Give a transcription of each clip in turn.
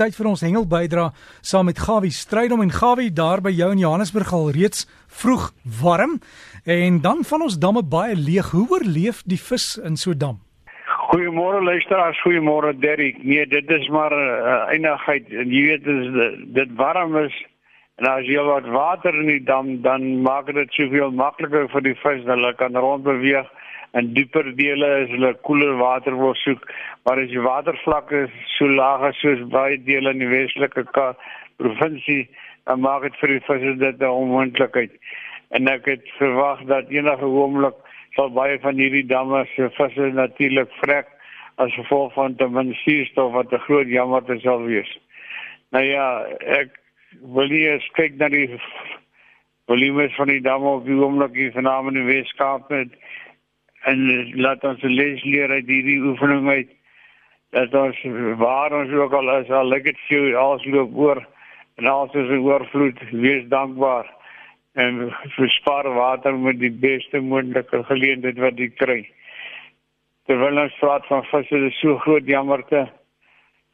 tyd vir ons hengel bydra saam met Gawie Strydom en Gawie daar by jou in Johannesburg al reeds vroeg warm en dan van ons damme baie leeg. Hoe oorleef die vis in so 'n dam? Goeiemôre luisteraars, goeiemôre Derrick. Nee, dit is maar uh, eindigheid. Jy weet dit dit warm is en as jy wat water in die dam dan maak dit soveel makliker vir die vis. Dat hulle kan rondbeweeg en dieper dele is hulle koeler water wil soek. Maar as die watervlakke so laag is soos baie dele in die Weselike provinsie dan maak dit vir die visse dit 'n onmoontlikheid. En ek het verwag dat enige oomblik sal baie van hierdie damme se visse natuurlik vrek as gevolg van te min suurstof wat 'n groot jammer te sal wees. Nou ja ek wil hier kyk na die volumes van die damme op die oomblik hier vanaand in die Weskaap met en laat ons les leer uit hierdie oefening uit dat ons waar ons ook al is al lyk dit vir alles loop oor en alles is oorvloed wees dankbaar. En verspaar water met die beste moontlike geleentheid wat jy kry. Terwyl ons praat van visse is so groot jammerte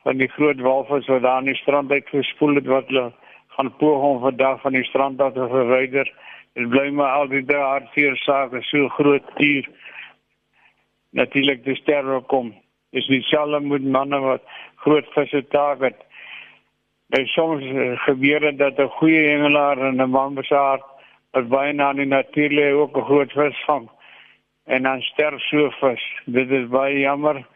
van die groot walvis wat daar in die strand uit gespoel het wat hulle gaan poog om vandag van die strand af te verwyder en bly maar al die daar hier sake so groot dier natuurlik die sterre kom. Is nie selfs met manne wat groot visse target. Dit soms uh, gebeur dit dat 'n goeie hengelaar en 'n man besaar wat baie na die natuurlike ook 'n groot vis vang en dan sterf so vis. Dit is baie jammer.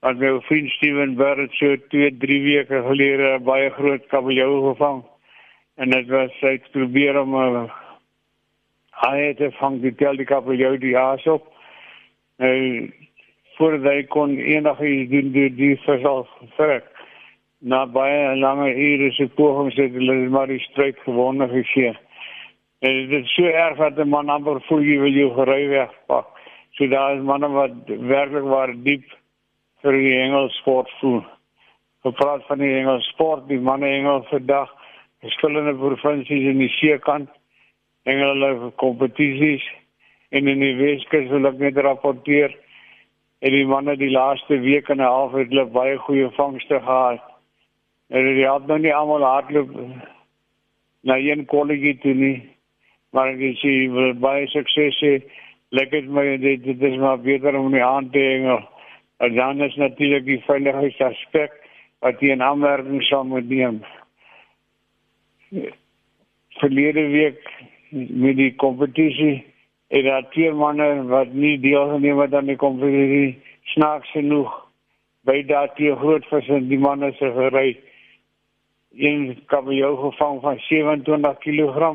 Want my vriend Steven Bird so 2, 3 weke gelede baie groot kabeljou gevang. En dit was hy probeer om 'n haai te vang die tel die kabeljou die aas op. Nou voordat hy kon enigiets doen die die versal verk na baie lange ure se pogings het hulle maar die stryd gewonnen gegee. En dit is so erg dat 'n man amper voel jy wil jou gery wegpak. So daar is manne wat werklik waar diep vir die Engels sport voel. Gepraat van die Engels sport, die manne Engels vandag, verskillende provinsies in die seekant, Engelse kompetisies en in die Weskus wil ek net rapporteer en die manne die laaste week en 'n half het hulle baie goeie vangste gehad. En hulle het nou nie almal hardloop na een kollegie toe nie, maar ek sê baie sukses hê. Lekker my dit dit is maar beter om nie aan te hang. En dan is natuurlik die veiligheidsaspek wat jy in aanmerking sal moet neem. Verlede week met die kompetisie en daar vier manne wat nie deelgeneem het aan die kompetisie snaaks genoeg by daardie groot vis en die manne se gery. Een kabeljou gevang van 27 kg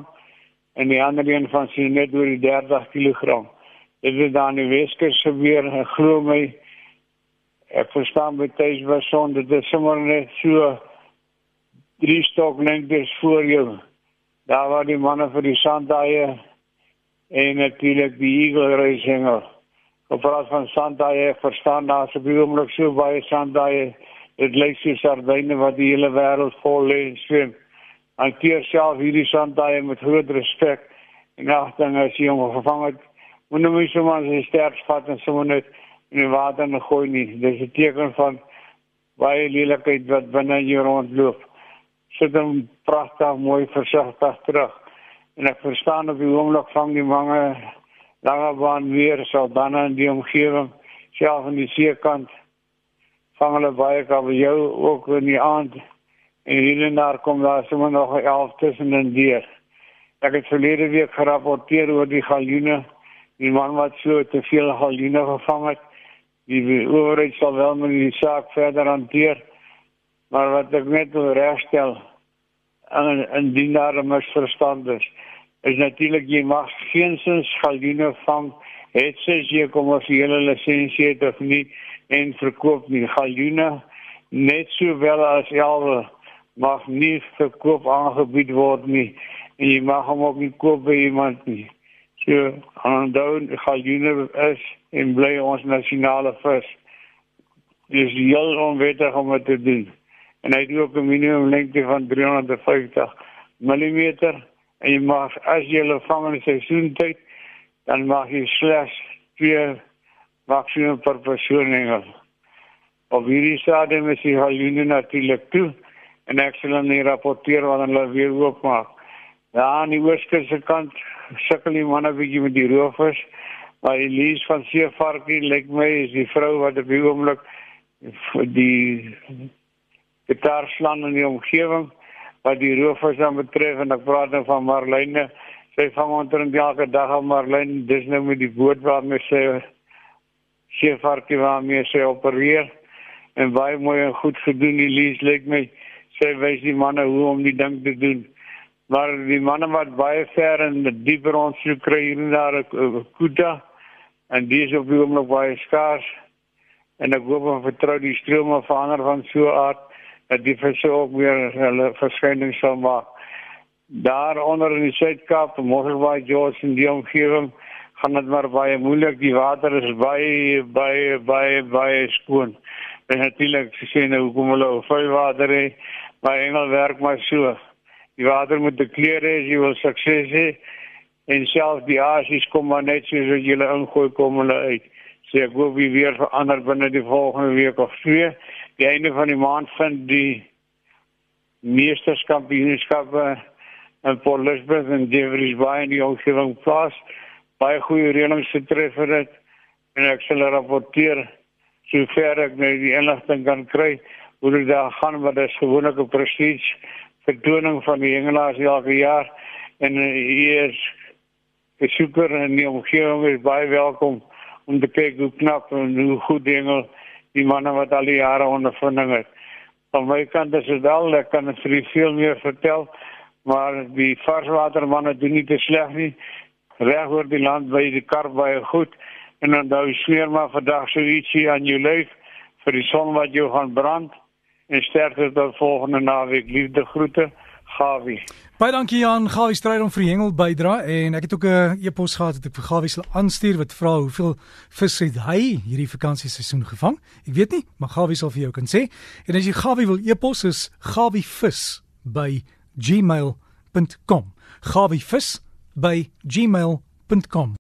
en die ander een van sien net oor die 30 kg dit is dan die Weskus gebeur glo my ek verstaan tyd was son dit is sommer net so drie stok lengtes voor jou daar waar die manne vir die sandaaie en natuurlik die Eagle Racing. Plaas van sandaie verstaan daar se biomlik so baie sandaie. Dit lyk soos sardyne wat die hele wêreld vol lê swem. En keer self hierdie sandaie met groot respek en as jy hom gevang het. Moet nou mens sommer sy sterk vat en sommer net in die water en gooi nie. Dis 'n teken van baie lelikheid wat binne jou rondloop. Sit hom pragtig mooi versigtig terug. En ek verstaan op die oomblik van die mange lange baan weer sal dan in die omgewing self in die seekant vang hulle baie kabeljou ook in die aand. En hier en daar kom daar sommer nog 11 tussen en deur. Ek het verlede week gerapporteer oor die galjoene. Die man wat so te veel galjoene gevang het die owerheid sal wel met die saak verder hanteer maar wat ek net wil regstel en en dien daar 'n misverstand is is natuurlik jy mag geensins galjoene vang het sies jy kom of jy 'n lisensie het of nie en verkoop nie. Galjoene net sowel as elwe mag nie verkoop aangebied word nie en jy mag hom ook nie koop by iemand nie. So onthou galjoene is en bly ons nasionale vis. Dis heel onwettig om dit te doen en hy het ook 'n minimum lengte van 350 mm en jy mag as jy hulle vang in die seisoentyd dan mag jy slegs twee maksimum per persoon hengel. Op hierdie stadium is die haljoene natuurlik toe en ek sal dan rapporteer wanneer hulle weer oopmaak. Ja, aan die ooste se kant sukkel die manne bietjie met die rowers. Maar Elise van Seevarkie lyk my is die vrou wat op die oomblik die gitaarslaan in die omgewing wat die rowers dan betref en ek praat nou van Marlene. Sy vang omtrent elke dag aan Marlene, dis nou met die boot waarmee sy Seevarkie waarmee sy opereer. En baie mooi en goed gedoen Elise lyk my. Sy wys die manne hoe om die ding te doen. Maar die manne wat baie ver in die dieper ondersoek kry hier na Kuta en dis op die oomblik baie skaars. En ek hoop en vertrou die strome verander van so aard dat die visse ook weer hulle verskyning sal maak. Daar onder in die Suid-Kaap, Mosselbaai, George en die omgewing gaan dit maar baie moeilik. Die water is baie baie baie baie skoon. En natuurlik sien nou kom hulle vuil water hê, maar engel werk maar so. Die water moet te kleer hê, jy wil sukses hê. En selfs die asies kom maar net soos wat jy hulle ingooi kom hulle uit. So ek hoop wie weer verander binne die volgende week of twee. Die einde van die maand vind die meesterskampioenskappe in Port Elizabeth en Jeffreys Bay in die omgewing plaas. Baie goeie reëlings getref vir dit en ek sal rapporteer sover ek nou die inligting kan kry hoe dit daar gaan wat is gewoonlik 'n prestige vertoning van die hengelaars elke jaar en uh, hier is besoeker in die omgewing is baie welkom om te kyk hoe knap en hoe goed die hengel die manne wat al die jare ondervinding het. Van my kant is dit wel, ek kan het vir veel meer vertel, maar die varswatermanne doen nie te sleg nie. Reg oor die land by die kar baie goed en dan nou smeer maar vandag so ietsie aan jou lyf vir die son wat jou gaan brand en sterkte tot volgende naweek. Liefde groete, Gawie. Baie dankie Jan, Gawie stryd om vir die hengel bydra en ek het ook 'n e-pos gehad wat ek vir Gawie sal aanstuur wat vra hoeveel vis het hy hierdie vakansieseisoen gevang. Ek weet nie, maar Gawie sal vir jou kan sê. En as jy Gawie wil e-pos is gawievis@gmail.com. gawievis@gmail.com